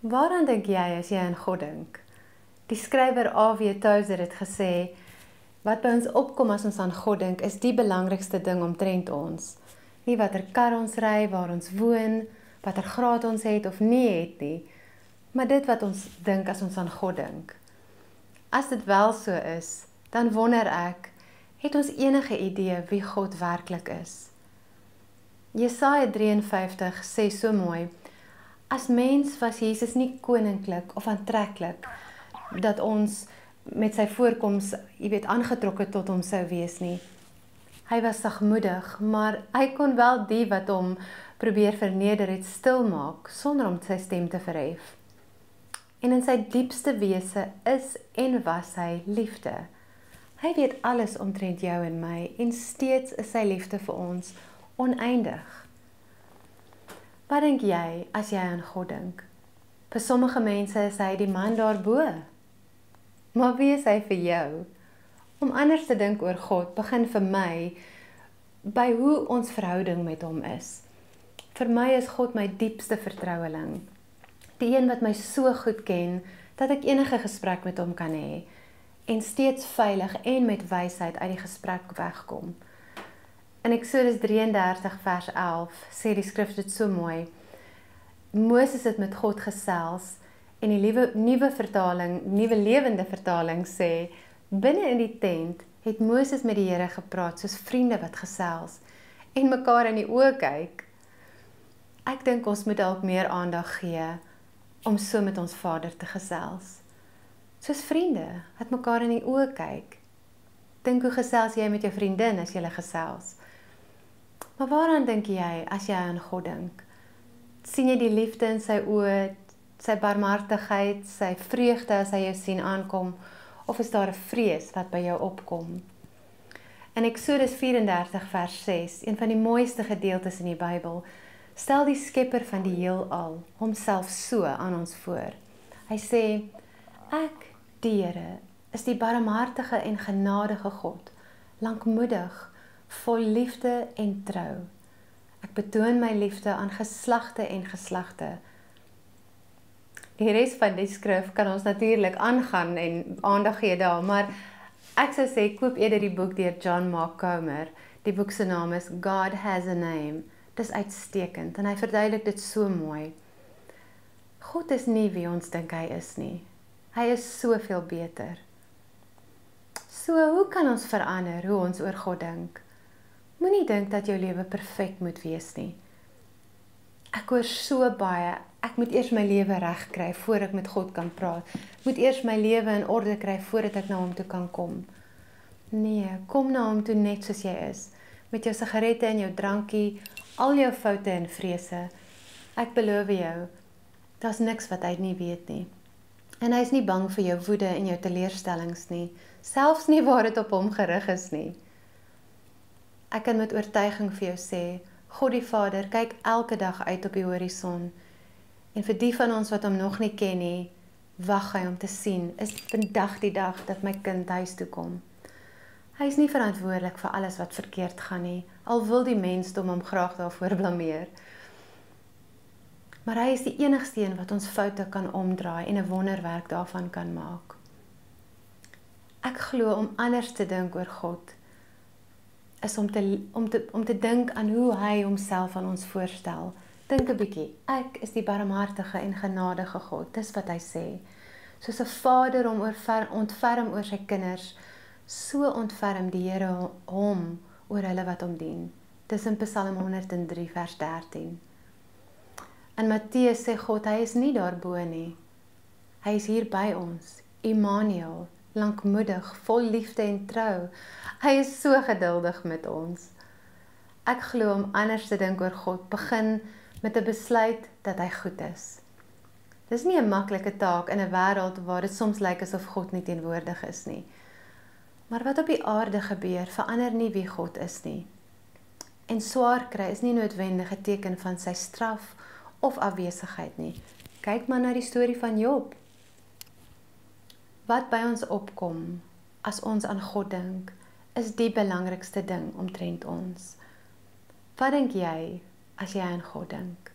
Waaraan dink jy as jy aan God dink? Die skrywer A.W. Tozer het gesê wat by ons opkom as ons aan God dink is die belangrikste ding omtrent ons. Nie watter kar ons ry, waar ons woon, watter graad ons het of nie het nie, maar dit wat ons dink as ons aan God dink. As dit wel so is, dan wonder ek, het ons enige idee wie God werklik is? Jesaja 53 sê so mooi: as mens was Jesus nie koninklik of aantreklik dat ons met sy voorkoms, jy weet, aangetrokke tot hom sou wees nie. Hy was sagmoedig, maar hy kon wel die wat hom probeer verneder het stil maak sonder om sy stem te verhef. En in sy diepste wese is en was hy liefde. Hy weet alles omtrent jou en my en steeds is sy liefde vir ons oneindig. Wat dink jy as jy aan God dink? Vir sommige mense is hy die man daarbo. Maar wie is hy vir jou? Om anders te dink oor God begin vir my by hoe ons verhouding met hom is. Vir my is God my diepste vertroueling. Die een wat my so goed ken dat ek enige gesprek met hom kan hê en steeds veilig en met wysheid uit die gesprek wegkom. In Eksodus 33 vers 11 sê die skrif dit so mooi. Moses het met God gesels en die nuwe nuwe vertaling, nuwe lewende vertaling sê binne in die tent het Moses met die Here gepraat soos vriende wat gesels en mekaar in die oë kyk. Ek dink ons moet dalk meer aandag gee om so met ons Vader te gesels. Soos vriende wat mekaar in die oë kyk. Dink hoe gesels jy met jou vriendin as julle gesels? Maar waaraan dink jy as jy aan God dink? sien jy die liefde in sy oë, sy barmhartigheid, sy vreugde as hy jou sien aankom of is daar 'n vrees wat by jou opkom? In Eksodus 34 vers 6, een van die mooiste gedeeltes in die Bybel, stel die Skepper van die heelal homself so aan ons voor. Hy sê: Ek, die Here, is die barmhartige en genadige God, lankmoedig vol liefde en trou. Ek betoon my liefde aan geslagte en geslagte. Die res van die skrif kan ons natuurlik aangaan en aandag gee daar, maar ek sou sê koop eerder die boek deur John Mark Comer. Die boek se naam is God Has a Name. Dit is uitstekend en hy verduidelik dit so mooi. God is nie wie ons dink hy is nie. Hy is soveel beter. So, hoe kan ons verander hoe ons oor God dink? Moenie dink dat jou lewe perfek moet wees nie. Ek hoor so baie, ek moet eers my lewe regkry voor ek met God kan praat. Moet eers my lewe in orde kry voordat ek na hom toe kan kom. Nee, kom na hom toe net soos jy is, met jou sigarette en jou drankie, al jou foute en vrese. Ek beloof jou, daar's niks wat hy nie weet nie. En hy is nie bang vir jou woede en jou teleurstellings nie, selfs nie waar dit op hom gerig is nie. Ek kan met oortuiging vir jou sê, God die Vader kyk elke dag uit op die horison. En vir die van ons wat hom nog nie ken nie, wag hy om te sien, is vandag die dag dat my kind huis toe kom. Hy is nie verantwoordelik vir alles wat verkeerd gaan nie, al wil die mensdom hom graag daarvoor blameer. Maar hy is die enigste een wat ons foute kan omdraai en 'n wonderwerk daarvan kan maak. Ek glo om anders te dink oor God is om te om te om te dink aan hoe hy homself aan ons voorstel. Dink 'n bietjie. Ek is die barmhartige en genadige God. Dis wat hy sê. Soos 'n vader hom oor ontferm oor sy kinders, so ontferm die Here hom oor hulle wat hom dien. Dis in Psalm 103 vers 13. En Matteus sê God, hy is nie daarbo nie. Hy is hier by ons. Immanuel, lankmoedig, vol liefde en trou. Hy is so geduldig met ons. Ek glo om anders te dink oor God begin met 'n besluit dat hy goed is. Dis nie 'n maklike taak in 'n wêreld waar dit soms lyk asof God nie teenwoordig is nie. Maar wat op die aarde gebeur, verander nie wie God is nie. En swaar kry is nie noodwendig 'n teken van sy straf of afwesigheid nie. Kyk maar na die storie van Job wat by ons opkom as ons aan God dink, is die belangrikste ding omtrent ons. Wat dink jy as jy aan God dink?